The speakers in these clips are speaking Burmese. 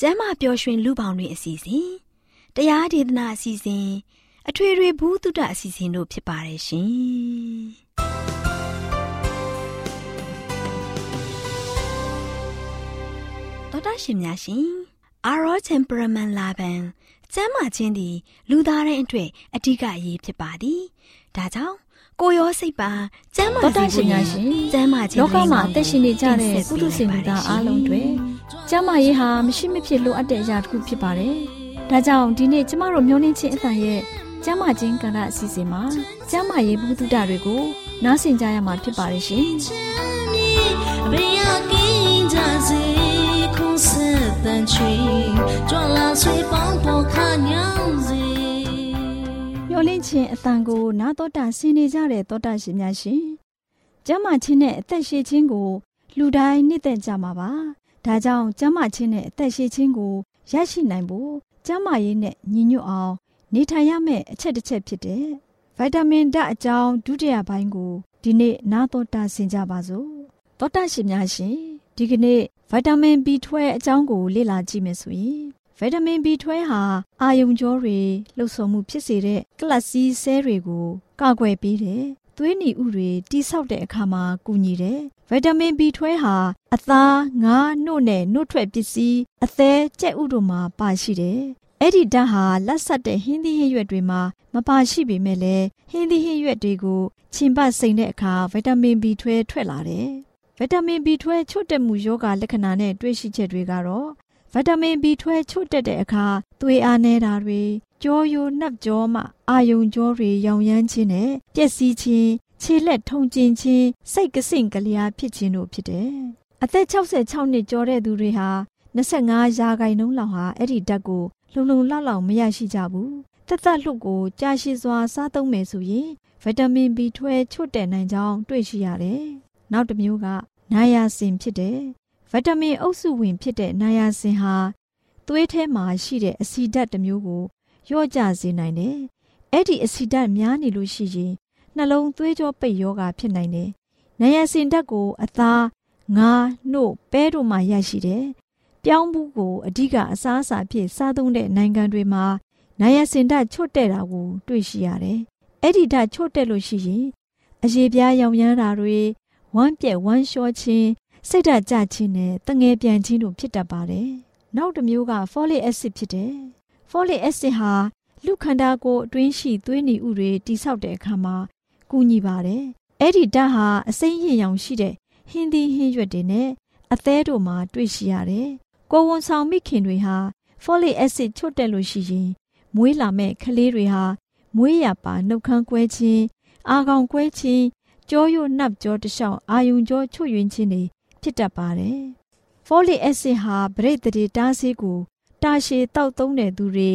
ကျမ်းမာပျော်ရွှင်လူပေါင်းတွင်အစီအစဉ်တရားဒေသနာအစီအစဉ်အထွေထွေဘုဒ္ဓအစီအစဉ်တို့ဖြစ်ပါတယ်ရှင်တော်တာရှင်များရှင်အာရော temperament လာပန်ကျမ်းမာခြင်းသည် လူသားတိုင်းအတွက်အဓိကအရေးဖြစ်ပါသည်ဒါကြောင့်ကိုရောစိတ်ပါကျမ်းမာတော်တာရှင်များရှင်ကျမ်းမာခြင်းလောကမှာအသက်ရှင်နေကြတဲ့ပုထုဇဉ်လူသားအားလုံးတွေ ကျမ်းမာရေးဟာမရှိမဖြစ်လိုအပ်တဲ့အရာတစ်ခုဖြစ်ပါတယ်။ဒါကြောင့်ဒီနေ့ကျမတို့မျိုးနှင်းချင်းအသံရဲ့ကျမ်းမာခြင်းကဏ္ဍအစီအစဉ်မှာကျမ်းမာရေးဘုဒ္ဓတွေကိုနားဆင်ကြရမှာဖြစ်ပါတယ်ရှင်။ဘယ်ရကင်းကြစေခုဆက်တန်ချီကြွလာဆွေပေါင်းပေါ်ခညောင်းစေမျောလင့်ခြင်းအတန်ကိုနာတော်တာဆင်နေကြတဲ့တောတာရှင်များရှင်ကျမ်းမာခြင်းနဲ့အသက်ရှည်ခြင်းကိုလူတိုင်းနှစ်သက်ကြမှာပါ ဒါကြောင့်ကျမ်းမာခြင်းနဲ့အသက်ရှည်ခြင်းကိုရရှိနိုင်ဖို့ကျန်းမာရေးနဲ့ညီညွတ်အောင်နေထိုင်ရမယ့်အချက်တစ်ချက်ဖြစ်တဲ့ဗိုက်တာမင်ဓာတ်အကြောင်းဒုတိယပိုင်းကိုဒီနေ့နားတော်တာဆင်ကြပါစို့တောတာရှင်များရှင်ဒီကနေ့ဗိုက်တာမင် B12 အကြောင်းကိုလေ့လာကြည့်မယ်ဆိုရင်ဗိုက်တာမင် B12 ဟာအာယုံကြောတွေလှုပ်ဆောင်မှုဖြစ်စေတဲ့ကလပ်စီဆဲတွေကိုကာကွယ်ပေးတယ် သွေးနီဥတွေတိဆောက်တဲ့အခါမှာကူညီတယ်ဗိုက်တာမင် B12 ဟာအသားငါးနှုတ်နဲ့နှုတ်ထွက်ပစ္စည်းအသေးကြက်ဥတို့မှာပါရှိတယ်အဲ့ဒီဓာတ်ဟာလက်ဆက်တဲ့ဟင်းသီးဟင်းရွက်တွေမှာမပါရှိပေမဲ့လည်းဟင်းသီးဟင်းရွက်တွေကိုခြင်ပတ်စိန်တဲ့အခါဗီတာမင် B12 ထွက်လာတယ်။ဗီတာမင် B12 ချို့တက်မှုယောဂလက္ခဏာနဲ့တွေ့ရှိချက်တွေကတော့ဗီတာမင် B12 ချို့တက်တဲ့အခါသွေးအားနည်းတာတွေ ကြောယိုနှပ်ကြောမှအာယုံကြောတွေရောင်ရမ်းခြင်းနဲ့ပျက်စီးခြင်းခြေလက်ထုံကျင်ခြင်းစိတ်ကစင့်ကလျာဖြစ်ခြင်းတို့ဖြစ်တယ်။အသက်66နှစ်ကျော်တဲ့သူတွေဟာ25ရာခိုင်နှုန်းလောက်ဟာအဲ့ဒီဓာတ်ကိုလုံလုံလောက်လောက်မရရှိကြဘူး။သက်သက်လှုပ်ကိုကြာရှည်စွာစားသုံးမယ်ဆိုရင်ဗီတာမင် B12 ချွတ်တဲ့နိုင်ကြောင်းတွေ့ရှိရတယ်။နောက်တစ်မျိုးကနာယာစင်ဖြစ်တယ်။ဗီတာမင်အုပ်စုဝင်ဖြစ်တဲ့နာယာစင်ဟာသွေးထဲမှာရှိတဲ့အဆီဓာတ်တစ်မျိုးကို လျော့ကျစေနိုင်တယ်။အဲ့ဒီအဆီဓာတ်များနေလို့ရှိရင်နှလုံးသွေးကြောပိတ်ယောဂါဖြစ်နိုင်တယ်။နာယာစင်ဓာတ်ကိုအသားငါးနှုတ်ပဲတို့မှရရှိတယ်ပြောင်းဘူးကိုအဓိကအစားအစာဖြစ်စားသုံးတဲ့နိုင်ငံတွေမှာနာယစင်ဓာတ်ချွတ်တဲ့တာကိုတွေ့ရှိရတယ်။အဲ့ဒီဓာတ်ချွတ်တဲ့လို့ရှိရင်အရေပြားရောင်ရမ်းတာတွေဝမ်းပြက်ဝမ်းလျှောခြင်းစိတ်ဓာတ်ကျခြင်းနဲ့တငယ်ပြန်ခြင်းတို့ဖြစ်တတ်ပါတယ်။နောက်တစ်မျိုးက folic acid ဖြစ်တယ်။ folic acid ဟာလူခန္ဓာကိုယ်အတွင်းရှိသွေးနီဥတွေတိဆောက်တဲ့အခါမှာကူညီပါတယ်။အဲ့ဒီဓာတ်ဟာအစိမ်းရင်ရောင်ရှိတဲ့ဟင်းသီးဟင်းရွက်တွေနဲ့အသေးတို့မှာတွေ့ရှိရတယ်ကိုဝန်ဆောင်မိခင်တွေဟာ folic acid ချွတ်တက်လို့ရှိရင်မွေးလာမဲ့ကလေးတွေဟာမွေးရပါနှုတ်ခမ်းကွဲခြင်းအာကောင်ကွဲခြင်းကြောရိုးနှပ်ကြောတလျှောက်အာယုံကြောချွတ်ယွင်းခြင်းတွေဖြစ်တတ်ပါတယ်။ folic acid ဟာဗရိတ်တရေတားဆေးကို တာရှည်တောက်သုံးတဲ့သူတွေ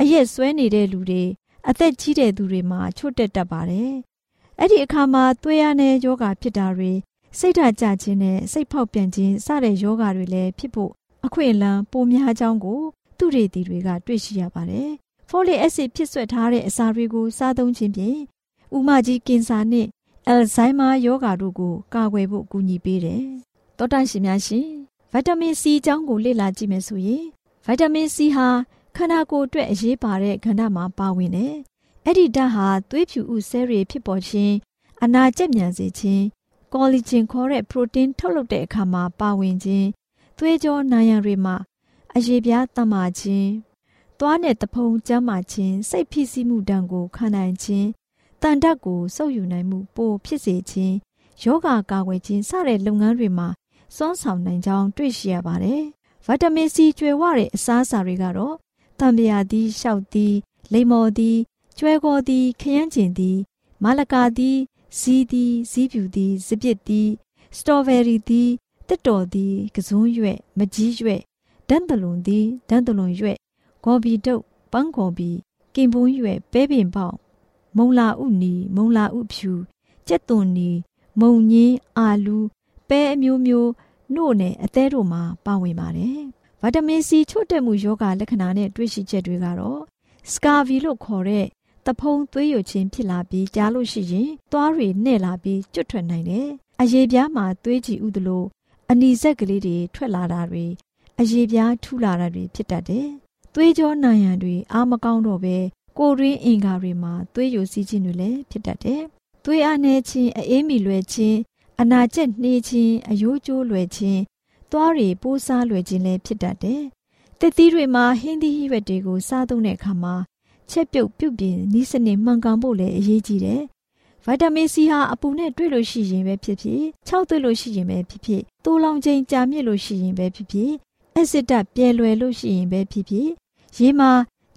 အရက်ဆွဲနေတဲ့လူတွေအသက်ကြီးတဲ့သူတွေမှာချွတ်တက်တတ်ပါတယ်။အဲ့ဒီအခါမှာသွေးရတဲ့ယောဂဖြစ်တာတွေစိတ်ဓာတ်ကျခြင်းနဲ့စိတ်ဖောက်ပြန်ခြင်းစတဲ့ယောဂတွေလည်းဖြစ်ဖို့အခွင့်အလမ်းပိုများကြောင်းကိုသူရေတီတွေကတွေ့ရှိရပါတယ်။ folic acid ဖြစ်ဆွဲထားတဲ့အစာတွေကိုစားသုံးခြင်းဖြင့်ဥမကြီးကင်ဆာနှင့်အယ်ဇိုင်းမာရောဂါတို့ကိုကာကွယ်ဖို့ကူညီပေးတယ်။တောတန့်ရှင်များရှင်ဗီတာမင် C အကြောင်းကိုလေ့လာကြည့်မယ်ဆိုရင် ဗီတာမင် C ဟာခန္ဓာကိုယ်အတွက်အရေးပါတဲ့ကဏ္ဍမှာပါဝင်တယ်။အဲ့ဒီဓာတ်ဟာသွေးဖြူဥဆဲတွေဖြစ်ပေါ်ခြင်းအနာကျက်မြန်စေခြင်းကောလိဂျင်ခေါ်တဲ့ပရိုတင်းထုတ်လုပ်တဲ့အခါမှာပါဝင်ခြင်းသွေးကြောနာယံတွေမှာအရေပြားတတ်မှခြင်းသွားနဲ့တဖုံကျမ်းမာခြင်းစိတ်ဖိစီးမှုတံကိုခံနိုင်ခြင်းတန်တက်ကိုစုပ်ယူနိုင်မှုပိုဖြစ်စေခြင်းယောဂကာကွယ်ခြင်းစတဲ့လုပ်ငန်းတွေမှာစွမ်းဆောင်နိုင်ကြောင်းတွေ့ရှိရပါတယ်။ ဗီတာမင်စီကျွဲဝတဲ့အစားအစာတွေကတော့တံပြာသီး၊ရှောက်သီး၊လိမ္မော်သီး၊ကျွဲကောသီး၊ခရမ်းကျင်သီး၊မလကာသီး၊ဇီးသီး၊ဇီးဖြူသီး၊စပစ်သီး၊စတော်ဘယ်ရီသီး၊တစ်တော်သီး၊ကစွန်းရွက်၊မကြီးရွက်၊ဒန်းတလွန်သီး၊ဒန်းတလွန်ရွက်၊ဂေါ်ဘီတုပ်၊ပန်းဂေါ်ဘီ၊ကင်ပွန်းရွက်၊ပဲပင်ပေါက်မုံလာဥနီမုံလာဥဖြူကြက်သွန်နီမုံညင်းအာလူပဲအမျိုးမျိုး နှုတ်နဲ့အသေးတို့မှာပါဝင်ပါတယ်။ဗီတာမင်စီချို့တက်မှုယောဂလက္ခဏာနဲ့တွေ့ရှိချက်တွေကတော့စကာဗီလို့ခေါ်တဲ့တဖုံသွေးယိုခြင်းဖြစ်လာပြီးကြားလို့ရှိရင်သွားတွေနဲ့လာပြီးကျွတ်ထွက်နိုင်တယ်။အရေပြားမှာသွေးကြည်ဥသလိုအနီဆက်ကလေးတွေထွက်လာတာတွေအရေပြားထူလာတာတွေဖြစ်တတ်တယ်။သွေးကြောနာယံတွေအာမကောင်းတော့ပဲကိုရင်းအင်္ဂါတွေမှာသွေးယိုစီးခြင်းတွေလည်းဖြစ်တတ်တယ်။သွေးအားနည်းခြင်းအအေးမီလွယ်ခြင်း အနာကျက်နှေးခြင်းအယိုးကျိုးလွယ်ခြင်းသွားတွေပိုးစားလွယ်ခြင်းလည်းဖြစ်တတ်တယ်။တက်သီးတွေမှာဟင်းသီးဟိရွက်တွေကိုစားသုံးတဲ့အခါမှာချက်ပြုတ်ပြုတ်ပြင်းနီးစနစ်မှန်ကန်ဖို့လည်းအရေးကြီးတယ်။ဗီတာမင်စီဟာအပူနဲ့တွေ့လို့ရှိရင်ပဲဖြစ်ဖြစ်ခြောက်သွေးလို့ရှိရင်ပဲဖြစ်ဖြစ်တိုးလောင်ခြင်းကြာမြင့်လို့ရှိရင်ပဲဖြစ်ဖြစ်အက်ဆစ်ဓာတ်ပြဲလွယ်လို့ရှိရင်ပဲဖြစ်ဖြစ်ရေမှာ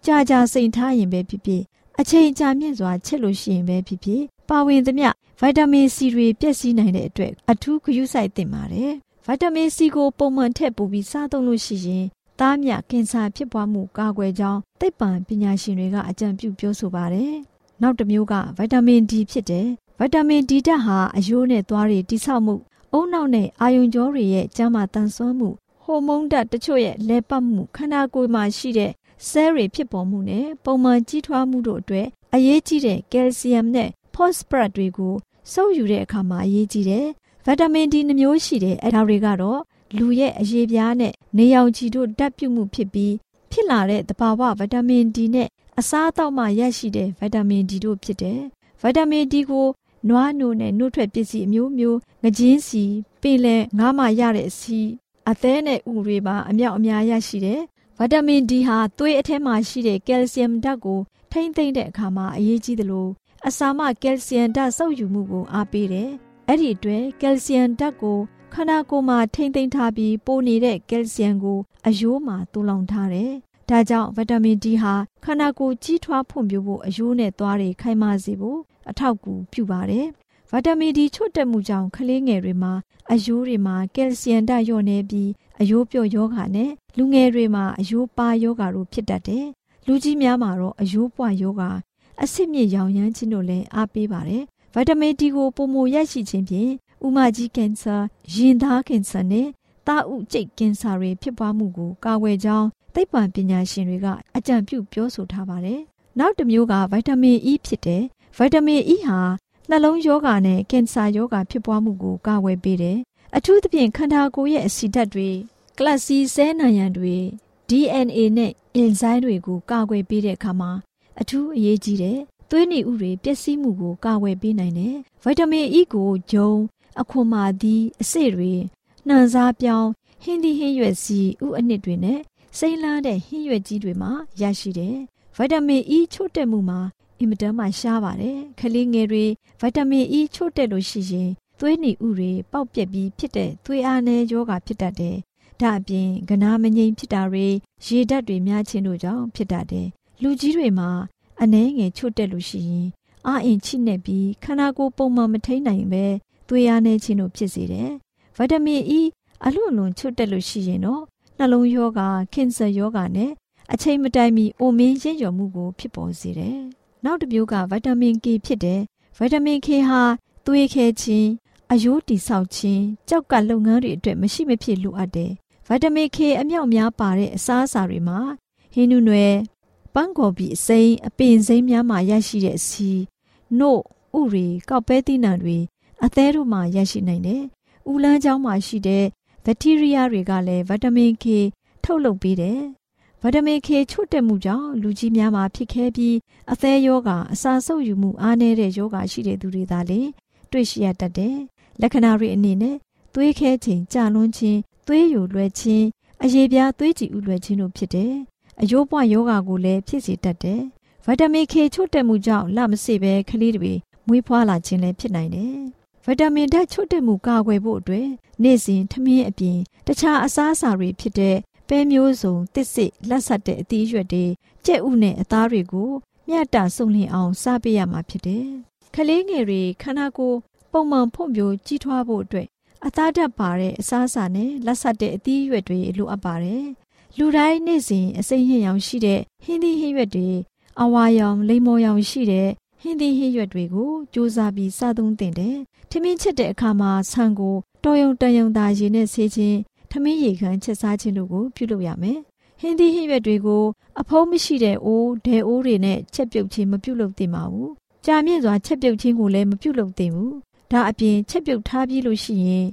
ကြာကြာစိန်ထားရင်ပဲဖြစ်ဖြစ်အချိန်ကြာမြင့်စွာချက်လို့ရှိရင်ပဲဖြစ်ဖြစ် ပါဝင်သမျှဗီတာမင်စီတွေပြည့်စည်နိုင်တဲ့အတွက်အထူးဂရုစိုက်သင့်ပါတယ်။ဗီတာမင်စီကိုပုံမှန်ထည့်ပို့ပြီးစားသုံးလို့ရှိရင်သားမြကင်ဆာဖြစ်ပွားမှုကာကွယ်ကြောင်းသိပ္ပံပညာရှင်တွေကအကြံပြုပြောဆိုပါတယ်။နောက်တစ်မျိုးကဗီတာမင် D ဖြစ်တယ်။ဗီတာမင် D ဓာတ်ဟာအယိုးနဲ့သွားတွေတိဆောက်မှုအုံနောက်နဲ့အာယုံကြောတွေရဲ့ကျန်းမာတန်ဆွမ်းမှုဟိုမုန်းဓာတ်တချို့ရဲ့လဲပတ်မှုခန္ဓာကိုယ်မှာရှိတဲ့ဆဲတွေဖြစ်ပေါ်မှုနဲ့ပုံမှန်ကြီးထွားမှုတို့အတွက်အရေးကြီးတဲ့ကယ်လ်ဆီယမ်နဲ့ ဖော့စဖရက်တွေကိုစုပ်ယူတဲ့အခါမှာအရေးကြီးတယ်။ဗီတာမင် D နှမျိုးရှိတယ်။အဲဒါတွေကတော့လူရဲ့အရေးပြားနဲ့နေရောင်ခြည်တို့ဓာတ်ပြုမှုဖြစ်ပြီးဖြစ်လာတဲ့သဘာဝဗီတာမင် D နဲ့အစားအသောက်မှရရှိတဲ့ဗီတာမင် D တို့ဖြစ်တယ်။ဗီတာမင် D ကိုနွားနို့နဲ့နှုတ်ထွက်ပစ္စည်းအမျိုးမျိုးငကြင်းစီပင်လယ်ငါးမှရတဲ့စီအသည်းနဲ့ဥတွေပါအမြောက်အများရရှိတယ်။ဗီတာမင် D ဟာသွေးအထဲမှာရှိတဲ့ကယ်လ်ဆီယမ်ဓာတ်ကိုထိမ့်သိမ့်တဲ့အခါမှာအရေးကြီးသလို အစာမကယ်လ်ဆီယမ်ဓာတ်စုပ်ယူမှုကိုအားပေးတယ်။အဲ့ဒီအတွက်ကယ်လ်ဆီယမ်ဓာတ်ကိုခန္ဓာကိုယ်မှာထိမ့်သိမ်းထားပြီးပိုနေတဲ့ကယ်လ်ဆီယမ်ကိုအယိုးမှာတူလောင်ထားတယ်။ဒါကြောင့်ဗီတာမင် D ဟာခန္ဓာကိုယ်ကြီးထွားဖွံ့ဖြိုးဖို့အယိုးနဲ့သွားတွေခိုင်မာစေဖို့အထောက်အကူပြုပါတယ်။ဗီတာမင် D ချို့တက်မှုကြောင့်ကလေးငယ်တွေမှာအယိုးတွေမှာကယ်လ်ဆီယမ်ဓာတ်လျော့နေပြီးအယိုးပြော့ယောဂါနဲ့လူငယ်တွေမှာအယိုးပါယောဂါတို့ဖြစ်တတ်တယ်။လူကြီးများမှာတော့အယိုးပွားယောဂါ အဆစ်မြစ်ရောင်ရမ်းခြင်းတို့လည်းအားပေးပါတယ်။ဗီတာမင် D ကိုပုံမရရှိခြင်းဖြင့်ဥမကြီးကင်ဆာရင်သားကင်ဆာနဲ့တာဥကျိတ်ကင်ဆာတွေဖြစ်ပွားမှုကိုကာကွယ်ကြောင်းသိပ္ပံပညာရှင်တွေကအကြံပြုပြောဆိုထားပါတယ်။နောက်တစ်မျိုးကဗိုက်တာမင် E ဖြစ်တယ်။ဗိုက်တာမင် E ဟာနှလုံးရောဂါနဲ့ကင်ဆာရောဂါဖြစ်ပွားမှုကိုကာကွယ်ပေးတယ်။အထူးသဖြင့်ခန္ဓာကိုယ်ရဲ့အဆီဓာတ်တွေကလပ်စီဆဲနံရံတွေ DNA နဲ့အင်ဇိုင်းတွေကိုကာကွယ်ပေးတဲ့အခါမှာ အထူးအရေးကြီးတယ်။သွေးနီဥတွေပျက်စီးမှုကိုကာကွယ်ပေးနိုင်တယ်။ဗိုက်တာမင် E ကိုဂျုံအခွန်မာသည်အစစ်တွေနှံစားပြောင်းဟင်းသီးဟင်းရွက်စီဥအနှစ်တွေနဲ့စိမ့်လာတဲ့ဟင်းရွက်ကြီးတွေမှာရရှိတယ်။ဗီတာမင် E ချို့တက်မှုမှာအင်မတန်မှရှားပါတယ်။ကလေးငယ်တွေဗီတာမင် E ချို့တက်လို့ရှိရင်သွေးနီဥတွေပေါက်ပြက်ပြီးဖြစ်တဲ့သွေးအားနည်းယောဂဖြစ်တတ်တယ်။ဒါအပြင်ကနာမငြိမ်ဖြစ်တာတွေရေဓာတ်တွေများခြင်းတို့ကြောင့်ဖြစ်တတ်တယ်။ လူကြီးတွေမှာအနှဲငယ်ချို့တက်လို့ရှိရင်အာအင်ချိနဲ့ပြီးခန္ဓာကိုယ်ပုံမှန်မထိန်နိုင်ပဲသွေးအားနည်းခြင်းတို့ဖြစ်စေတယ်။ဗီတာမင် E အလွန်လွန်ချွတ်တက်လို့ရှိရင်တော့နှလုံးရောဂါကင်ဆာရောဂါနဲ့အချိန်မတိုင်မီအိုမင်းရင့်ရော်မှုကိုဖြစ်ပေါ်စေတယ်။နောက်တစ်မျိုးကဗီတာမင် K ဖြစ်တယ်။ဗီတာမင် K ဟာသွေးခဲခြင်းအယိုးတိဆောက်ခြင်းကြောက်ကလုပ်ငန်းတွေအတွက်မရှိမဖြစ်လိုအပ်တယ်။ဗီတာမင် K အမြောက်များပါတဲ့အစားအစာတွေမှာဟင်းနုနွယ် ပန်းကော်ပီအစိမ်းအပင်စိမ်းများမှာရရှိတဲ့စီနို့ဥရီကောက်ပဲသီးနှံတွေအသေးတို့မှာရရှိနိုင်တယ်။ဥလန်းချောင်းမှာရှိတဲ့ဘက်တီးရီးယားတွေကလည်းဗီတာမင် K ထုတ်လုပ်ပေးတယ်။ဗီတာမင် K ချို့တက်မှုကြောင့်လူကြီးများမှာဖြစ်ခဲပြီးအသေးယောဂအစာဆုပ်ယူမှုအားနည်းတဲ့ယောဂရှိတဲ့သူတွေသာလေတွေ့ရှိရတတ်တယ်။လက္ခဏာတွေအနေနဲ့သွေးခဲခြင်းကြာလွန်းခြင်းသွသွေးယိုလွှဲခြင်းအရေပြားသွေးကြည်ဥလွှဲခြင်းတို့ဖြစ်တယ်။ အယိုးပွားယောဂါကိုလည်းဖြစ်စေတတ်တယ်။ဗီတာမင် K ချို့တက်မှုကြောင့်လမစေပဲကလေးတွေမွေးဖွားလာခြင်းလည်းဖြစ်နိုင်တယ်။ဗီတာမင်ဓာတ်ချို့တက်မှုကာကွယ်ဖို့အတွက်နေ့စဉ်ထမင်းအပြင်တခြားအစားအစာတွေဖြစ်တဲ့ပဲမျိုးစုံတစ်စစ်လက်ဆက်တဲ့အသီးရွက်တွေကြက်ဥနဲ့အသားတွေကိုမျှတဆုံလင်အောင်စားပေးရမှာဖြစ်တယ်။ကလေးငယ်တွေခန္ဓာကိုယ်ပုံမှန်ဖွံ့ဖြိုးကြီးထွားဖို့အတွက်အသားဓာတ်ပါတဲ့အစားအစာနဲ့လက်ဆက်တဲ့အသီးရွက်တွေလိုအပ်ပါတယ်။ လူတိုင်းနေ့စဉ်အစိမ်းဟင်းရောင်ရှိတဲ့ဟင်းသီးဟင်းရွက်တွေအဝါရောင်လိမ္မော်ရောင်ရှိတဲ့ဟင်းသီးဟင်းရွက်တွေကိုစူးစမ်းပြီးစားသုံးသင့်တယ်။ထမင်းချက်တဲ့အခါမှာဆန်ကိုတော်ယုံတန်ယုံသာရေနဲ့ဆေးခြင်းထမင်းရေခမ်းချက်စားခြင်းတို့ကိုပြုလုပ်ရမယ်။ဟင်းသီးဟင်းရွက်တွေကိုအဖုံးမရှိတဲ့အိုးဒဲအိုးတွေနဲ့ချက်ပြုတ်ခြင်းမပြုလုပ်သင့်ပါဘူး။ကြာမြင့်စွာချက်ပြုတ်ခြင်းကိုလည်းမပြုလုပ်သင့်ဘူး။ဒါအပြင်ချက်ပြုတ်ထားပြီးလို့ရှိရင်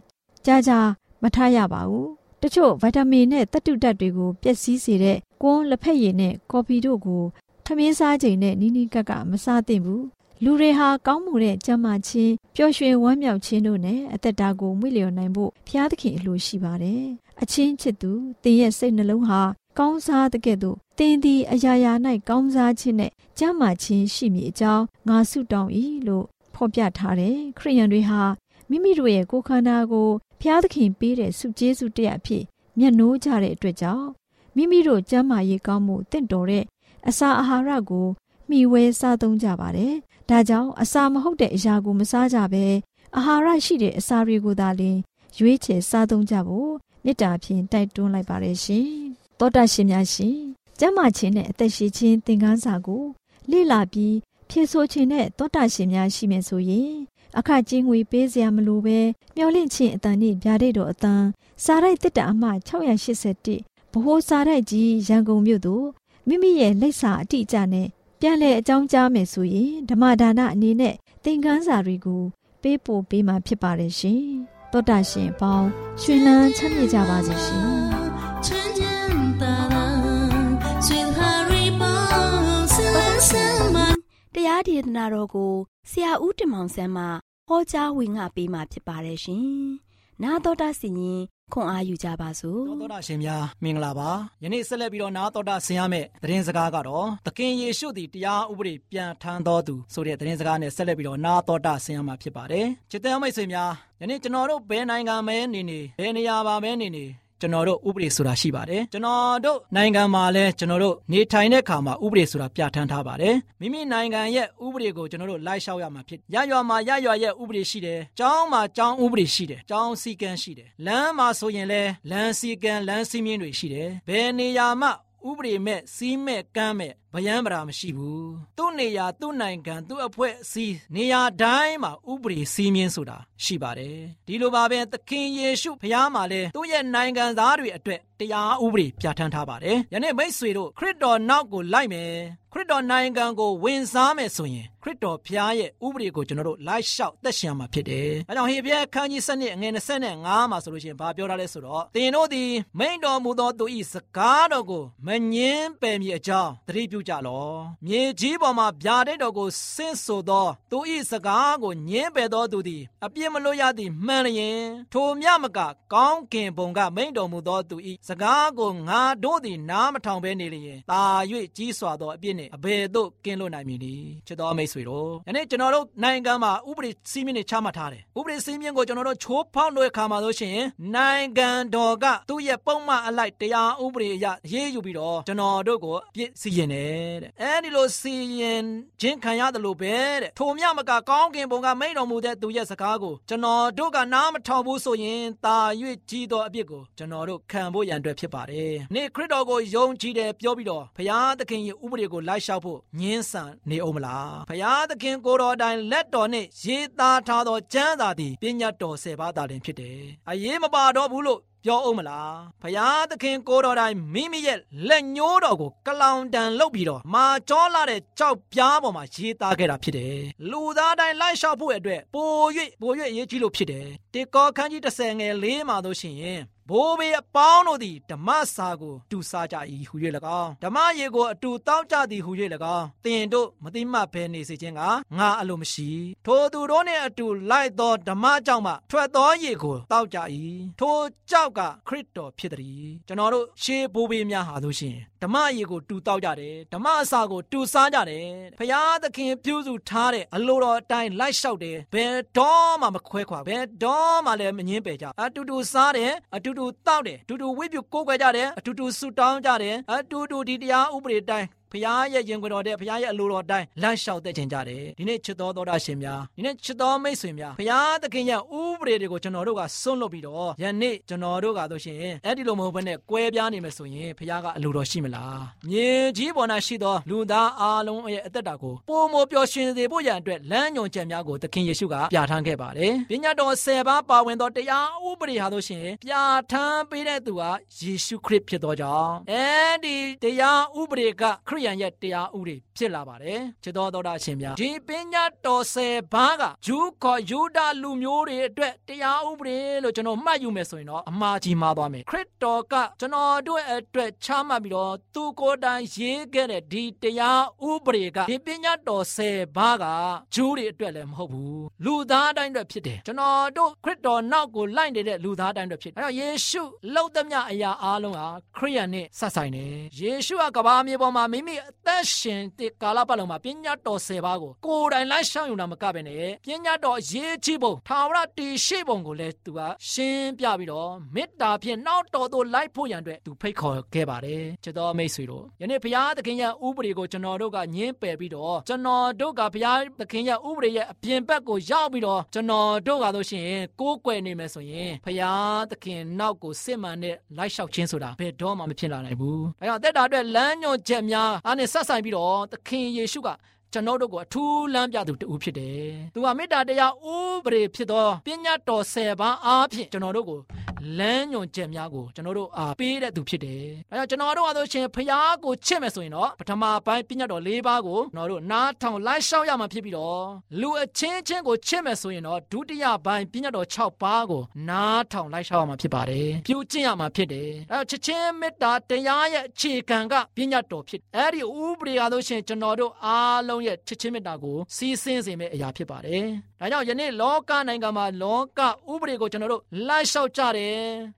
ကြာကြာမထားရပါဘူး။ တချို့ဗီတာမင်နဲ့သတ္တုဓာတ်တွေကိုပျက်စီးစေတဲ့ကွန်းလက်ဖက်ရည်နဲ့ကော်ဖီတို့ကိုထမင်းစားချိန်နဲ့နီးနီးကပ်ကမစားသင့်ဘူး။လူတွေဟာကောင်းမှုတဲ့ကျမ်းမာခြင်းပျော်ရွှင်ဝမ်းမြောက်ခြင်းတို့နဲ့အသက်တာကိုမွေ့လျော်နိုင်ဖို့ဖျားသခင်အလိုရှိပါတယ်။အချင်းချစ်သူတင်ရဲ့စိတ်နှလုံးဟာကောင်းစားတဲ့ကဲ့သို့တင်သည်အရာရာ၌ကောင်းစားခြင်းနဲ့ကျမ်းမာခြင်းရှိမည်အကြောင်းငါဆုတောင်း၏လို့ဖော်ပြထားတယ်။ခရိယန်တွေဟာမိမိတို့ရဲ့ကိုယ်ခန္ဓာကို ဖျားသခင်ပေးတဲ့ဆုကျေးဇူးတရားအဖြစ်မျက်နှိုးကြတဲ့အတွက်ကြောင့်မိမိတို့ကျမ်းမာရေးကောင်းမှုတင့်တော်တဲ့အစာအာဟာရကိုမျှဝဲစားသုံးကြပါတယ်။ဒါကြောင့်အစာမဟုတ်တဲ့အရာကိုမစားကြဘဲအာဟာရရှိတဲ့အစာတွေကိုသာလျှင်ရွေးချယ်စားသုံးကြဖို့မေတ္တာဖြင့်တိုက်တွန်းလိုက်ပါတယ်ရှင်။သောတာရှင်များရှင်ကျမ်းမာခြင်းနဲ့အသက်ရှိခြင်းသင်ခန်းစာကိုလေ့လာပြီးဖြည့်ဆို့ခြင်းနဲ့သောတာရှင်များရှိမယ်ဆိုရင် အခကျင်းငွေပေးစရာမလိုပဲမျောလင့်ခြင်းအတန်နဲ့ဗျာဒိတ်တော်အတန်စာရိုက်တစ်တာအမှ681ဘိုးစာရိုက်ကြီးရန်ကုန်မြို့သို့မိမိရဲ့လက်စာအတိအကျနဲ့ပြန်လည်အကြောင်းကြားမယ်ဆိုရင်ဓမ္မဒါနအနေနဲ့သင်ခန်းစာတွေကိုပေးပို့ပေးမှာဖြစ်ပါတယ်ရှင်သောတာရှင်ပေါင်းရှင်လန်းချမ်းမြေ့ကြပါစေရှင်တရားဒေသနာတော်ကိုဆရာဦးတင်မောင်ဆန်းမှ ဟောကြားဝင်ငါပေးมาဖြစ်ပါတယ်ရှင်။နာတော်တာစီရင်ခွန်အားယူကြပါစို့။သောတာရှင်များမင်္ဂလာပါ။ယနေ့ဆက်လက်ပြီးတော့နာတော်တာဆင်ရမယ့်သတင်းစကားကတော့သခင်ယေရှုသည်တရားဥပဒေပြန်ထမ်းတော်သူဆိုတဲ့သတင်းစကားနဲ့ဆက်လက်ပြီးတော့နာတော်တာဆင်ရမှာဖြစ်ပါတယ်။ချစ်တဲ့မိတ်ဆွေများယနေ့ကျွန်တော်တို့ဘယ်နိုင်ငံမဲနေနေဘယ်နေရာပါမဲနေနေ ကျွန်တော်တို့ဥပဒေဆိုတာရှိပါတယ်ကျွန်တော်တို့နိုင်ငံမှာလည်းကျွန်တော်တို့နေထိုင်တဲ့အခါမှာဥပဒေဆိုတာပြဋ္ဌာန်းထားပါတယ်မိမိနိုင်ငံရဲ့ဥပဒေကိုကျွန်တော်တို့လိုက်လျှောက်ရမှာဖြစ်ရရွာမှာရရွာရဲ့ဥပဒေရှိတယ်ကျောင်းမှာကျောင်းဥပဒေရှိတယ်ကျောင်းစည်းကမ်းရှိတယ်လမ်းမှာဆိုရင်လည်းလမ်းစည်းကမ်းလမ်းစည်းမျဉ်းတွေရှိတယ်ဘယ်နေရာမှာဥပဒေမဲ့စီးမဲ့ကမ်းမဲ့ဗယံပရာမရှိဘူးသူ့နေရာသူ့နိုင်ငံသူ့အဖွဲ့အစည်းနေရာတိုင်းမှာဥပဒေစည်းမျဉ်းဆိုတာရှိပါတယ်ဒီလိုပါပဲသခင်ယေရှုဖခင်မှာလဲသူ့ရဲ့နိုင်ငံသားတွေအတွက်တရားဥပဒေပြဋ္ဌာန်းထားပါတယ်ယနေ့မိတ်ဆွေတို့ခရစ်တော်နောက်ကိုလိုက်မယ်ခရစ်တော်နိုင်ငံကိုဝင်စားမယ်ဆိုရင်ခရစ်တော်ဖခင်ရဲ့ဥပဒေကိုကျွန်တော်တို့လိုက်လျှောက်သက်ရှင်မှာဖြစ်တယ်။အဲကြောင့်ဟေဘရဲခန်းကြီး7အငယ်25မှာဆိုလို့ရှိရင်ဘာပြောထားလဲဆိုတော့သင်တို့သည်မိန်တော်မူသောသူ၏စကားတော်ကိုမငင်းပယ်မည်အကြောင်းသတိပြုကြလော့မြေကြီးပေါ်မှာဗျာဒိတ်တော်ကိုဆင့်ဆိုသော သူ၏စကားကိုညင်းပယ်သောသူသည်အပြစ်မလွတ်ရသည်မှန်လျင်ထိုမြမကကောင်းကင်ဘုံကမိန်တော်မူသောသူ၏စကားကိုငါတို့သည်နားမထောင်ဘဲနေလျင်တာ၍ကြီးစွာသောအပြစ်နှင့်အဘယ်သို့ကင်းလွတ်နိုင်မည်နည်းချစ်တော်မိတ်ဆွေတို့ယနေ့ကျွန်တော်တို့နိုင်ငံမှာဥပဒေစည်းမျဉ်းတွေချမှတ်ထားတယ်ဥပဒေစည်းမျဉ်းကိုကျွန်တော်တို့ချိုးဖောက်တဲ့အခါမှာဆိုရှင်နိုင်ငံတော်ကသူ့ရဲ့ပုံမှန်အလိုက်တရားဥပဒေအရရေးယူပြီးတော့ကျွန်တော်တို့ကိုပြစ်စီရင်တယ်တဲ့အဲဒီလိုစီရင်ခြင်းခံရတယ်လို့ပဲတဲ့ထိုမြမကကောင်းကင်ဘုံကမိန်တော်မူတဲ့သူရဲ့စကားကိုကျွန်တော်တို့ကနားမထောင်ဘူးဆိုရင်တာ၍ကြီးသောအပြစ်ကိုကျွန်တော်တို့ခံဖို့ရန်အတွက်ဖြစ်ပါတယ်နေ့ခရစ်တော်ကိုယုံကြည်တယ်ပြောပြီးတော့ဘုရားသခင်ရဲ့ဥပဒေကိုလိုက်လျှောက်ဖို့ညှင်းဆန်နေအောင်မလားဘုရားသခင်ကိုတော်တိုင်လက်တော်နှင့်ရေးသားထားသောကျမ်းစာသည်ပညာတော်ဆယ်ပါးသာလင်ဖြစ်တယ်အရေးမပါတော့ဘူးလို့ပြောအောင်မလားဖယားသခင်ကိုတော်တိုင်မိမိရဲ့လက်ညှိုးတော်ကိုကလောင်တန်လုပ်ပြီးတော့မာကြောလာတဲ့ကြောက်ပြားပေါ်မှာရေးသားခဲ့တာဖြစ်တယ်လူသားတိုင်းလိုက်လျှောက်ဖို့အတွက်ပို၍ပို၍အရေးကြီးလို့ဖြစ်တယ်တေကောခန်းကြီး30ငယ်၄မှာတို့ရှိရင် ဘိုးဘေးအပေါင်းတို့သည်ဓမ္မစာကိုတူစားကြ၏ဟူ၍၎င်းဓမ္မရေကိုအတူတောက်ကြသည်ဟူ၍၎င်းသင်တို့မသိမှတ်ဘဲနေစေခြင်းကငါအလိုမရှိထိုသူတို့နှင့်အတူလိုက်သောဓမ္မကြောင့်မှထွက်သောရေကိုတောက်ကြ၏ထိုကြောက်ကခရစ်တော်ဖြစ်သည်ကျွန်တော်တို့ရှေးဘိုးဘေးများဟာဆိုရှင်ဓမ္မရေကိုတူတောက်ကြတယ်ဓမ္မအစာကိုတူစားကြတယ်ဖရာသခင်ပြုစုထားတဲ့အလိုတော်အတိုင်းလိုက်လျှောက်တယ်ဘယ်တော့မှမခွဲခွာဘယ်တော့မှလည်းမငင်းပယ်ကြအတူတူစားတယ်အတူတူတောက်တယ်အတူတူဝိပုကိုးကွယ်ကြတယ်အတူတူဆုတောင်းကြတယ်အတူတူဒီတရားဥပဒေတိုင်း ဖရားရဲ့ရင်ခွင်တော်တဲ့ဖရားရဲ့အလိုတော်တိုင်းလမ်းလျှောက်တဲ့ခြင်းကြတယ်ဒီနေ့ချစ်တော်သောတာရှင်များဒီနေ့ချစ်တော်မိတ်ဆွေများဖရားသခင်ရဲ့ဥပဒေတွေကိုကျွန်တော်တို့ကစွန့်လွတ်ပြီးတော့ယနေ့ကျွန်တော်တို့ကဆိုရှင်အဲ့ဒီလိုမဟုတ်ဘဲနဲ့ကွဲပြားနေမယ်ဆိုရင်ဖရားကအလိုတော်ရှိမလားမြေကြီးပေါ်မှာရှိသောလူသားအားလုံးရဲ့အသက်တာကိုပုံမပျော်ရွှင်စေဖို့ရန်အတွက်လမ်းညွန်ချက်များကိုသခင်ယေရှုကပြဋ္ဌာန်းခဲ့ပါတယ်ပညာတော်၁၀ပါးပါဝင်သောတရားဥပဒေဟာဆိုရှင်ပြဋ္ဌာန်းပေးတဲ့သူကယေရှုခရစ်ဖြစ်သောကြောင့်အဲဒီတရားဥပဒေကခရိယန်ရဲ့တရားဥပဒေ ဖြစ်လာပါတယ်ချစ်တော်သောတာရှင်များဒီပညာတော်ဆယ်ပါးကဂျူးခေါ်ယူဒလူမျိုးတွေအတွက်တရားဥပဒေလို့ကျွန်တော်မှတ်ယူမယ်ဆိုရင်တော့အမှားကြီးမှားသွားမယ်ခရစ်တော်ကကျွန်တော်တို့အတွက်ချမှတ်ပြီးတော့သူကိုယ်တိုင်ရေးခဲ့တဲ့ဒီတရားဥပဒေကဒီပညာတော်ဆယ်ပါးကဂျူးတွေအတွက်လည်းမဟုတ်ဘူးလူသားတိုင်းအတွက်ဖြစ်တယ်ကျွန်တော်တို့ခရစ်တော်နောက်ကိုလိုက်နေတဲ့လူသားတိုင်းအတွက်ဖြစ်တယ်အဲတော့ယေရှုလှုပ်သမျှအရာအားလုံးဟာခရိယန်နဲ့ဆက်ဆိုင်တယ်ယေရှုကကဘာမြေပေါ်မှာမိမိအသက်ရှင်တဲ့ကာလပတ်လုံးမှာပညာတော်၁၀ပါးကိုကိုယ်တိုင်လိုက်ရှောင်ယူတာမကပဲနဲ့ပညာတော်ရေးချပုံထာဝရတည်ရှိပုံကိုလည်းသူကရှင်းပြပြီးတော့မေတ္တာဖြင့်နောက်တော်သို့လိုက်ဖို့ရန်အတွက်သူဖိတ်ခေါ်ခဲ့ပါတယ်ချစ်တော်မိတ်ဆွေတို့ယနေ့ဘုရားသခင်ရဲ့ဥပဒေကိုကျွန်တော်တို့ကညင်းပယ်ပြီးတော့ကျွန်တော်တို့ကဘုရားသခင်ရဲ့ဥပဒေရဲ့အပြင်ဘက်ကိုရောက်ပြီးတော့ကျွန်တော်တို့ကဆိုရှင်ကိုးကွယ်နေမယ်ဆိုရင်ဘုရားသခင်နောက်ကိုစစ်မှန်တဲ့လိုက်လျှောက်ခြင်းဆိုတာဘယ်တော့မှမဖြစ်လာနိုင်ဘူး။ဒါကြောင့်တက်တာအတွက်လမ်းညွှန်ချက်များအားနဲ့ဆက်ဆိုင်ပြီးတော့သခင်ယေရှုကကျွန်တော်တို့ကိုအထူးလမ်းပြသူတူဖြစ်တယ်။သူကမေတ္တာတရားဥပဒေဖြစ်သောပညာတော်၁၀ပါးအားဖြင့်ကျွန်တော်တို့ကို လမ်းညွန်ချက်များကိုကျွန်တော်တို့အားပေးတဲ့သူဖြစ်တယ်။အဲကြောင့်ကျွန်တော်တို့အားဆိုရှင်ဖျားကိုချစ်မယ်ဆိုရင်တော့ပထမပိုင်းပညာတော်၄ပါးကိုကျွန်တော်တို့နားထောင်လိုက်ရှောက်ရမှာဖြစ်ပြီးတော့လူအချင်းချင်းကိုချစ်မယ်ဆိုရင်တော့ဒုတိယပိုင်းပညာတော်၆ပါးကိုနားထောင်လိုက်ရှောက်ရမှာဖြစ်ပါတယ်။ပြုကျင့်ရမှာဖြစ်တယ်။အဲချစ်ချင်းမေတ္တာတရားရဲ့အခြေခံကပညာတော်ဖြစ်။အဲဒီဥပဒေအားဆိုရှင်ကျွန်တော်တို့အားလုံးရဲ့ချစ်ချင်းမေတ္တာကိုစီးဆင်းစေမယ့်အရာဖြစ်ပါတယ်။ဒါကြောင့်ယနေ့လောကနိုင်ငံမှာလောကဥပဒေကိုကျွန်တော်တို့လိုက်လျှောက်ကြတယ်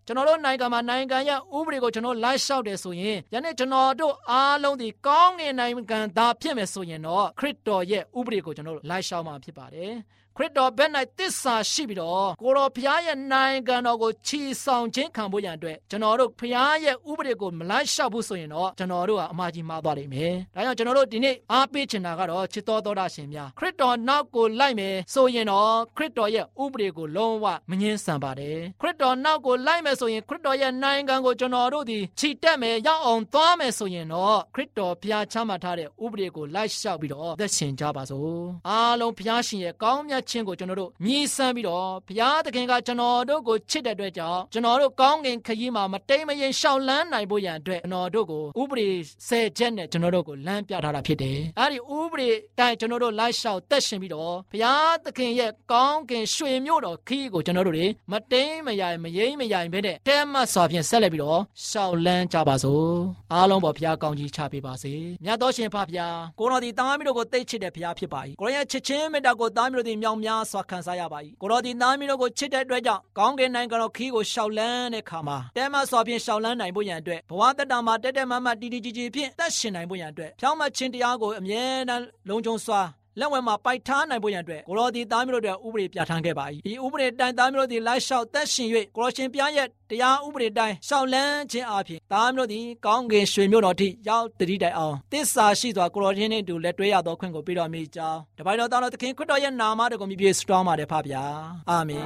ကျွန်တော်တို့နိုင်ငံမှာနိုင်ငံရဲ့ဥပဒေကိုကျွန်တော်လိုက်လျှောက်တယ်ဆိုရင်ယနေ့ကျွန်တော်တို့အားလုံးဒီကောင်းငင်နိုင်ငံသားဖြစ်မယ်ဆိုရင်တော့ခရစ်တော်ရဲ့ဥပဒေကိုကျွန်တော်တို့လိုက်လျှောက်မှာဖြစ်ပါတယ်ခ ရစ်တော်ဘက်၌တစ္ဆာရှိပြီးတော့ကိုတော်ဖျားရဲ့နိုင်ငံတော်ကိုချီဆောင်ခြင်းခံဖို့ရန်အတွက်ကျွန်တော်တို့ဖျားရဲ့ဥပဒေကိုမလိုက်လျှောက်ဘူးဆိုရင်တော့ကျွန်တော်တို့ကအမှားကြီးမှားသွားလိမ့်မယ်။ဒါကြောင့်ကျွန်တော်တို့ဒီနေ့အားပေးချင်တာကတော့ချစ်တော်သောတာရှင်များခရစ်တော်နောက်ကိုလိုက်မယ်ဆိုရင်တော့ခရစ်တော်ရဲ့ဥပဒေကိုလုံးဝမငင်းဆန်ပါတယ်။ခရစ်တော်နောက်ကိုလိုက်မယ်ဆိုရင်ခရစ်တော်ရဲ့နိုင်ငံကိုကျွန်တော်တို့ဒီချီတက်မယ်ရောက်အောင်သွားမယ်ဆိုရင်တော့ခရစ်တော်ဖျားချမှတ်ထားတဲ့ဥပဒေကိုလိုက်လျှောက်ပြီးတော့သက်ရှင်ကြပါစို့။အားလုံးဖျားရှင်ရဲ့ကောင်းမြတ်ခြင်းကိုကျွန်တော်တို့မြည်ဆန်းပြီးတော့ဘုရားသခင်ကကျွန်တော်တို့ကိုချစ်တဲ့အတွက်ကြောင့်ကျွန်တော်တို့ကောင်းကင်ခရီးမှာမတိမ်မရင်ရှောင်လန်းနိုင်ဖို့ရန်အတွက်ကျွန်တော်တို့ကိုဥပဒေဆယ်ချက်နဲ့ကျွန်တော်တို့ကိုလမ်းပြထားတာဖြစ်တယ်။အဲဒီဥပဒေတိုင်းကျွန်တော်တို့လိုက်လျှောက်သက်ရှင်ပြီးတော့ဘုရားသခင်ရဲ့ကောင်းကင်ရွှေမြို့တော်ခရီးကိုကျွန်တော်တို့တွေမတိမ်မယိုင်မယိမ့်မယိုင်ပဲနဲ့တဲမတ်စွာဖြင့်ဆက်လက်ပြီးတော့ရှောင်လန်းကြပါစို့။အားလုံးပေါ်ဘုရားကောင်းကြီးချပေးပါစေ။မြတ်တော်ရှင်ဖဖျားကိုတော်ဒီသားမီးတို့ကိုသိချစ်တဲ့ဘုရားဖြစ်ပါ၏။ကိုရရဲ့ချစ်ချင်းမေတ္တာကိုသားမီးတို့ဒီမြောင်များစွာခံစားရပါ၏ကိုတော်ဒီသားမီးတို့ကိုချစ်တဲ့အတွက်ကြောင့်ကောင်းကင်နိုင်ငံတော်ခီးကိုရှောက်လန်းတဲ့ခါမှာတဲမစွာဖြင့်ရှောက်လန်းနိုင်ဖို့ရန်အတွက်ဘဝတတမှာတက်တက်မမတီတီကြီးကြီးဖြင့်သက်ရှင်နိုင်ဖို့ရန်အတွက်ဖြောင်းမချင်းတရားကိုအမြဲတမ်းလုံးကျုံစွာ လက်ဝဲမှာပိုက်ထားနိုင်ဖို့ရန်အတွက်ကိုရောဒီသားမျိုးတို့ဥပဒေပြဋ္ဌာန်းခဲ့ပါ၏ဒီဥပဒေတိုင်းသားမျိုးတို့ဒီလိုက်လျှောက်သက်ရှင်၍ကိုရောရှင်ပြရဲ့တရားဥပဒေတိုင်းရှောက်လန်းခြင်းအပြင်သားမျိုးတို့ဒီကောင်းကင်ရွှေမျိုးတော်ထိရောက်တတိတိုင်အောင်တစ္ဆာရှိစွာကိုရောရှင်နှင့်တူလက်တွဲရသောခွင့်ကိုပေးတော်မူကြောင်းတပိုင်တော်သားတော်သခင်ခရစ်တော်ရဲ့နာမတော်ကိုမြည်ပြည့်စတောင်းပါတယ်ဖပါဗျာအာမင်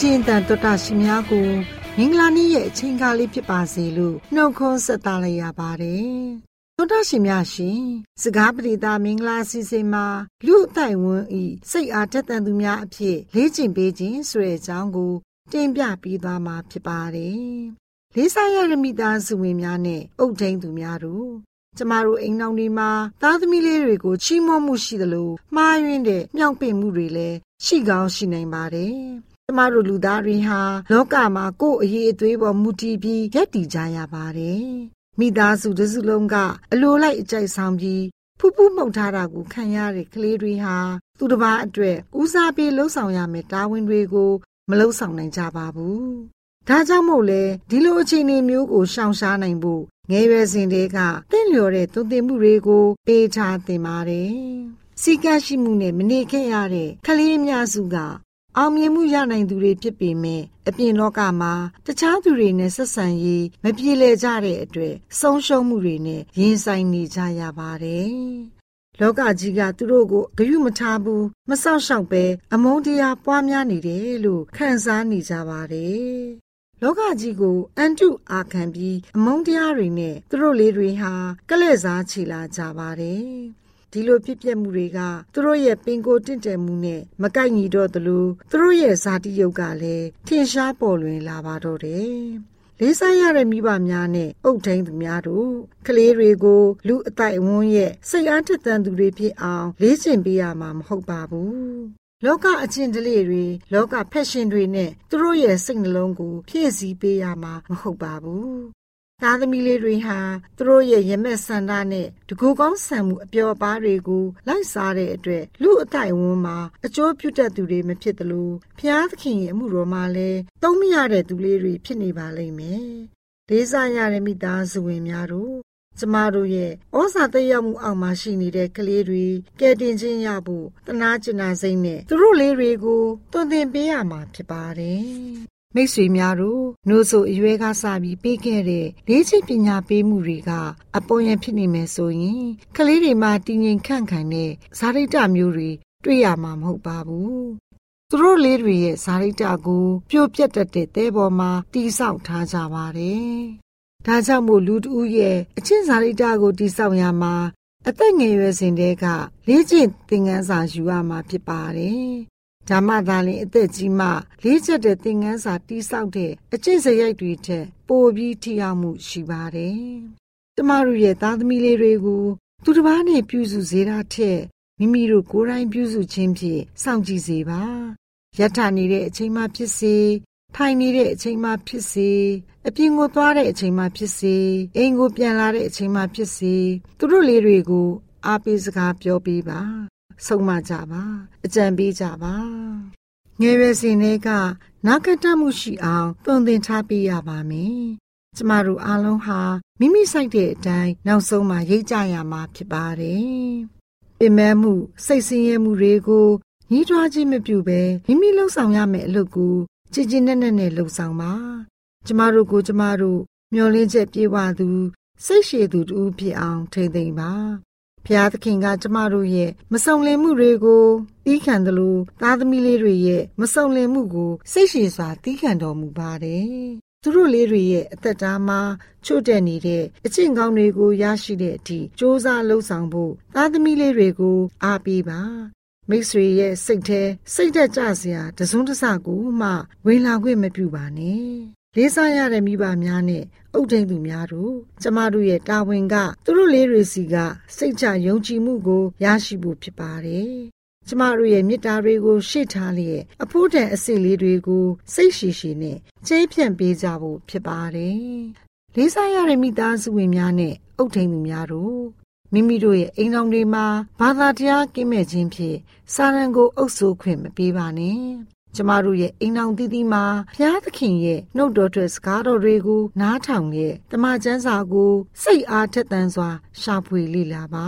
ခြင်းတန်တော်တာရှင်များကိုမင်္ဂလာနေ့ရဲ့အချိန်ကားလေးဖြစ်ပါစေလို့နှုတ်ခွန်းဆက်သလိုက်ရပါတယ်။တော်တာရှင်များရှင်စကားပရိသမင်္ဂလာစီစဉ်မှာလူအတိုင်ဝန်းဤစိတ်အားတက်တန်သူများအဖြစ်လေ့ကျင့်ပေးခြင်းဆိုတဲ့အကြောင်းကို တင်ပြပြီးသွားမှာဖြစ်ပါတယ်။လေးစားရတဲ့မိသားစုဝင်များနဲ့အုပ်ထိန်သူများတို့ကျမတို့အိမ်တော်တွေမှာသားသမီးလေးတွေကိုချီးမွမ်းမှုရှိသလိုမှားယွင်းတဲ့မြောက်ပင်မှုတွေလည်းရှိကောင်းရှိနိုင်ပါတယ်။ ကျမတို့လူသားတွေဟာလောကမှာကိုယ်အရေးအသွေးပေါ်မူတည်ပြီးရပ်တည်ကြရပါတယ်။မိသားစုတစ်စုလုံးကအလိုလိုက်အကြိုက်ဆောင်ပြီးဖူးဖူးမှုန်ထားတာကိုခံရတဲ့ကလေးတွေဟာသူတစ်ပါးအတွက်ဦးစားပေးလှုပ်ဆောင်ရမယ့်တာဝန်တွေကိုမလှုပ်ဆောင်နိုင်ကြပါဘူး။ဒါကြောင့်မို့လဲဒီလိုအခြေအနေမျိုးကိုရှောင်ရှားနိုင်ဖို့ငယ်ရွယ်စဉ်တည်းကတင့်လျော်တဲ့သွန်သင်မှုတွေကိုပေးထားသင်ပါတယ်။စီကရှိမှုနဲ့မနေခဲ့ရတဲ့ကလေးအများစုက အောင်မြင်မှုရနိုင်သူတွေဖြစ်ပေမဲ့အပြင်လောကမှာတခြားသူတွေနဲ့ဆက်ဆံရေးမပြေလည်ကြတဲ့အတွက်ဆုံးရှုံးမှုတွေနဲ့ရင်ဆိုင်နေကြရပါတယ်။လောကကြီးကသူတို့ကိုဂရုမထားဘူးမစောင့်ရှောက်ပဲအမုန်းတရားပွားများနေတယ်လို့ခံစားနေကြပါတယ်။လောကကြီးကိုအန်တုအာခံပြီးအမုန်းတရားတွေနဲ့သူတို့လေးတွေဟာကလဲ့စားချီလာကြပါတယ်။ ဒီလိုဖြစ်ပျက်မှုတွေကသူတို့ရဲ့ပင်ကိုတင့်တယ်မှုနဲ့မကိုက်ညီတော့သလိုသူတို့ရဲ့ဇာတိယုတ်ကလည်းထင်ရှားပေါ်လွင်လာပါတော့တယ်။လေးစားရတဲ့မိဘများနဲ့အုပ်ထိန်သူများတို့ကလေးတွေကိုလူအတိုက်အဝန်းရဲ့စိတ်အားထက်သန်သူတွေဖြစ်အောင်လေးကျင့်ပေးရမှာမဟုတ်ပါဘူး။လောကအချင်းတလေတွေလောကဖက်ရှင်တွေနဲ့သူတို့ရဲ့စိတ်နှလုံးကိုဖြည့်ဆည်းပေးရမှာမဟုတ်ပါဘူး။ သားသမီးလေးတွေဟာသူတို့ရဲ့ရမက်ဆန္ဒနဲ့တကူကောင်းဆံမှုအပျော်အပါးတွေကိုလိုက်စားတဲ့အတွက်လူအတိုင်ဝန်းမှာအကျိုးပြုတတ်သူတွေမဖြစ်သလိုဖျားသခင်ရဲ့အမှုတော်မှာလည်းသုံးမရတဲ့သူလေးတွေဖြစ်နေပါလိမ့်မယ်။ဒေးစားရတဲ့မိသားစုဝင်များတို့ကျမတို့ရဲ့ဩဇာတက်ရောက်မှုအောက်မှာရှိနေတဲ့ကလေးတွေကဲတင်ချင်းရဖို့တနာကျင်နာစိမ့်နဲ့သူတို့လေးတွေကိုတွင်တင်ပေးရမှာဖြစ်ပါတယ်။ မိတ်ဆွေများတို့နှိုးဆိုအရွယ်ကစပြီးပေးခဲ့တဲ့လေးချိပညာပေးမှုတွေကအပေါ်ယံဖြစ်နေမယ်ဆိုရင်ကလေးတွေမှာတည်ငြိမ်ခန့်ခိုင်တဲ့ဇာတိတမျိုးတွေတွေ့ရမှာမဟုတ်ပါဘူး။သူတို့လေးတွေရဲ့ဇာတိတကိုပြိုပြက်တတ်တဲ့သဲပေါ်မှာတိဆောက်ထားကြပါတယ်။ဒါကြောင့်မို့လူတဦးရဲ့အချင်းဇာတိတကိုတိဆောက်ရမှာအသက်ငယ်ရွယ်စဉ်တည်းကလေးကျင့်သင်ခန်းစာယူရမှာဖြစ်ပါတယ်။ ဓမ္မသာလင်အသက်ကြီးမှလေးချက်တဲ့သင်ခန်းစာတိဆောက်တဲ့အကျင့်စရိုက်တွေထက်ပိုပြီးထိရောက်မှုရှိပါတယ်။ကျမတို့ရဲ့သားသမီးလေးတွေကိုသူတစ်ပါးနဲ့ပြုစုစေတာထက်မိမိတို့ကိုယ်တိုင်ပြုစုခြင်းဖြင့်စောင့်ကြည့်စေပါ။ယထာနေတဲ့အချိန်မှဖြစ်စေထိုင်နေတဲ့အချိန်မှဖြစ်စေအပြင်ကိုသွားတဲ့အချိန်မှဖြစ်စေအိမ်ကိုပြန်လာတဲ့အချိန်မှဖြစ်စေသူတို့လေးတွေကိုအားပေးစကားပြောပေးပါ ဆုံးမကြပါအကြံပေးကြပါငယ်ရွယ်စဉ်တွေကနာကတမှုရှိအောင်သွန်သင်ထားပေးရပါမယ်ကျမတို့အားလုံးဟာမိမိစိုက်တဲ့အတိုင်းနောက်ဆုံးမှရိတ်ကြရမှာဖြစ်ပါတယ်ပင်မမှုစိတ်ဆင်းရဲမှုတွေကိုညီးတွားခြင်းမပြုဘဲမိမိလှုပ်ဆောင်ရမယ့်အလုပ်ကိုကြည်ကြည်နက်နက်နဲ့လှုပ်ဆောင်ပါကျမတို့ကိုကျမတို့မျောလင်းချက်ပြေဝသူစိတ်ရှည်သူတူဖြစ်အောင်ထိမ့်သိမ့်ပါ ဖျားသခင်ကကျမတို့ရဲ့မစုံလင်မှုတွေကိုတီးခံတယ်လို့သားသမီးလေးတွေရဲ့မစုံလင်မှုကိုစိတ်ရှည်စွာတီးခံတော်မူပါတယ်သူတို့လေးတွေရဲ့အသက်တာမှာချို့တဲ့နေတဲ့အကျင့်ကောင်းတွေကိုရရှိတဲ့အထိစ조사လှုပ်ဆောင်ဖို့သားသမီးလေးတွေကိုအားပေးပါမိတ်ဆွေရဲ့စိတ်ထဲစိတ်သက်ကြစရာတစုံတစကိုမှဝင်လာခွင့်မပြုပါနဲ့လေးစားရတဲ့မိဘများနဲ့ အုပ်ထိန်သူများတို့ကျမတို့ရဲ့တာဝန်ကသူတို့လေးတွေစီကစိတ်ချယုံကြည်မှုကိုရရှိဖို့ဖြစ်ပါတယ်။ကျမတို့ရဲ့မေတ္တာတွေကိုရှေ့ထားလျက်အဖို့တန်အစစ်လေးတွေကိုစိတ်ရှိရှိနဲ့ချေးဖြန့်ပေးကြဖို့ဖြစ်ပါတယ်။လေးစားရတဲ့မိသားစုဝင်များနဲ့အုပ်ထိန်သူများတို့မိမိတို့ရဲ့အိမ်တော်တွေမှာဘာသာတရားကင်းမဲ့ခြင်းဖြင့်စာရန်ကိုအုပ်စိုးခွင့်မပေးပါနဲ့ ကျမတို့ရဲ့အိမ်အောင်တီးတီးမှာဘုရားသခင်ရဲ့နှုတ်တော်ထွက်စကားတော်တွေကိုနားထောင်ရဲ့တမန်ကျမ်းစာကိုစိတ်အားထက်သန်စွာ ရှာဖွေလေ့လာပါ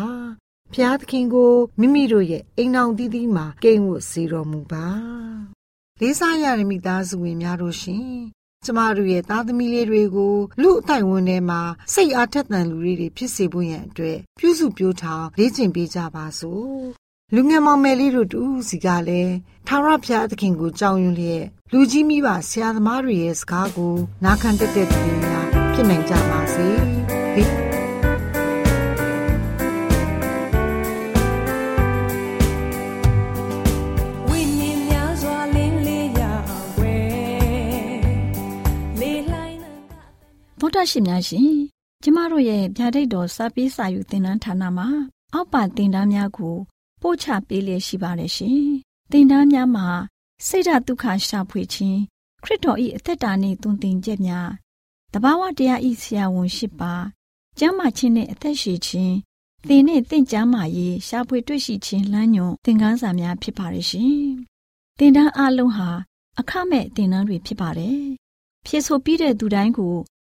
ဘုရားသခင်ကိုမိမိတို့ရဲ့အိမ်အောင်တီးတီးမှာကိန်းဝတ်စေတော်မူပါလေးစားရတဲ့မိသားစုဝင်များတို့ရှင်ကျမတို့ရဲ့သားသမီးလေးတွေကိုလူအတိုင်းဝန်ထဲမှာစိတ်အားထက်သန်လူတွေဖြစ်စေဖို့ရန်အတွက်ပြုစုပြောင်းထောင်လေ့ကျင့်ပေးကြပါစို့ လူငယ်မောင်မယ်လေးတို့တူစီကလည်းထာဝရဘုရားသခင်ကိုကြောင်းရွံ့လျက်လူကြီးမိဘဆရာသမားတွေရဲ့စကားကိုနားခံတတ်တဲ့သူတွေများဖြစ်နိုင်ကြပါစေဒီဝိနည်းများစွာလင်းလေးရဝဲလေးလှိုင်းနံကဗုဒ္ဓရှင်များရှင်ကျမတို့ရဲ့ဗျာဒိတ်တော်စာပေးစာယူသင်တန်းဌာနမှာအောက်ပါသင်တန်းများကို ပို့ချပေးလျက်ရှိပါတယ်ရှင်သင်တန်းများမှာစိတ်ဓာတ်ဒုက္ခရှာဖွေခြင်းခရစ်တော်၏အသက်တာနှင့်သွန်သင်ချက်များတဘာဝတရားဤဆရာဝန်ရှိပါကျမ်းမာခြင်းနှင့်အသက်ရှိခြင်းသင်နှင့်သင်ကျမ်းမာရေးရှာဖွေတွေ့ရှိခြင်းလမ်းညွန်သင်ခန်းစာများဖြစ်ပါရဲ့ရှင်သင်တန်းအလုံးဟာအခမဲ့သင်တန်းတွေဖြစ်ပါတယ်ဖြစ်ဆိုပြီးတဲ့သူတိုင်းကို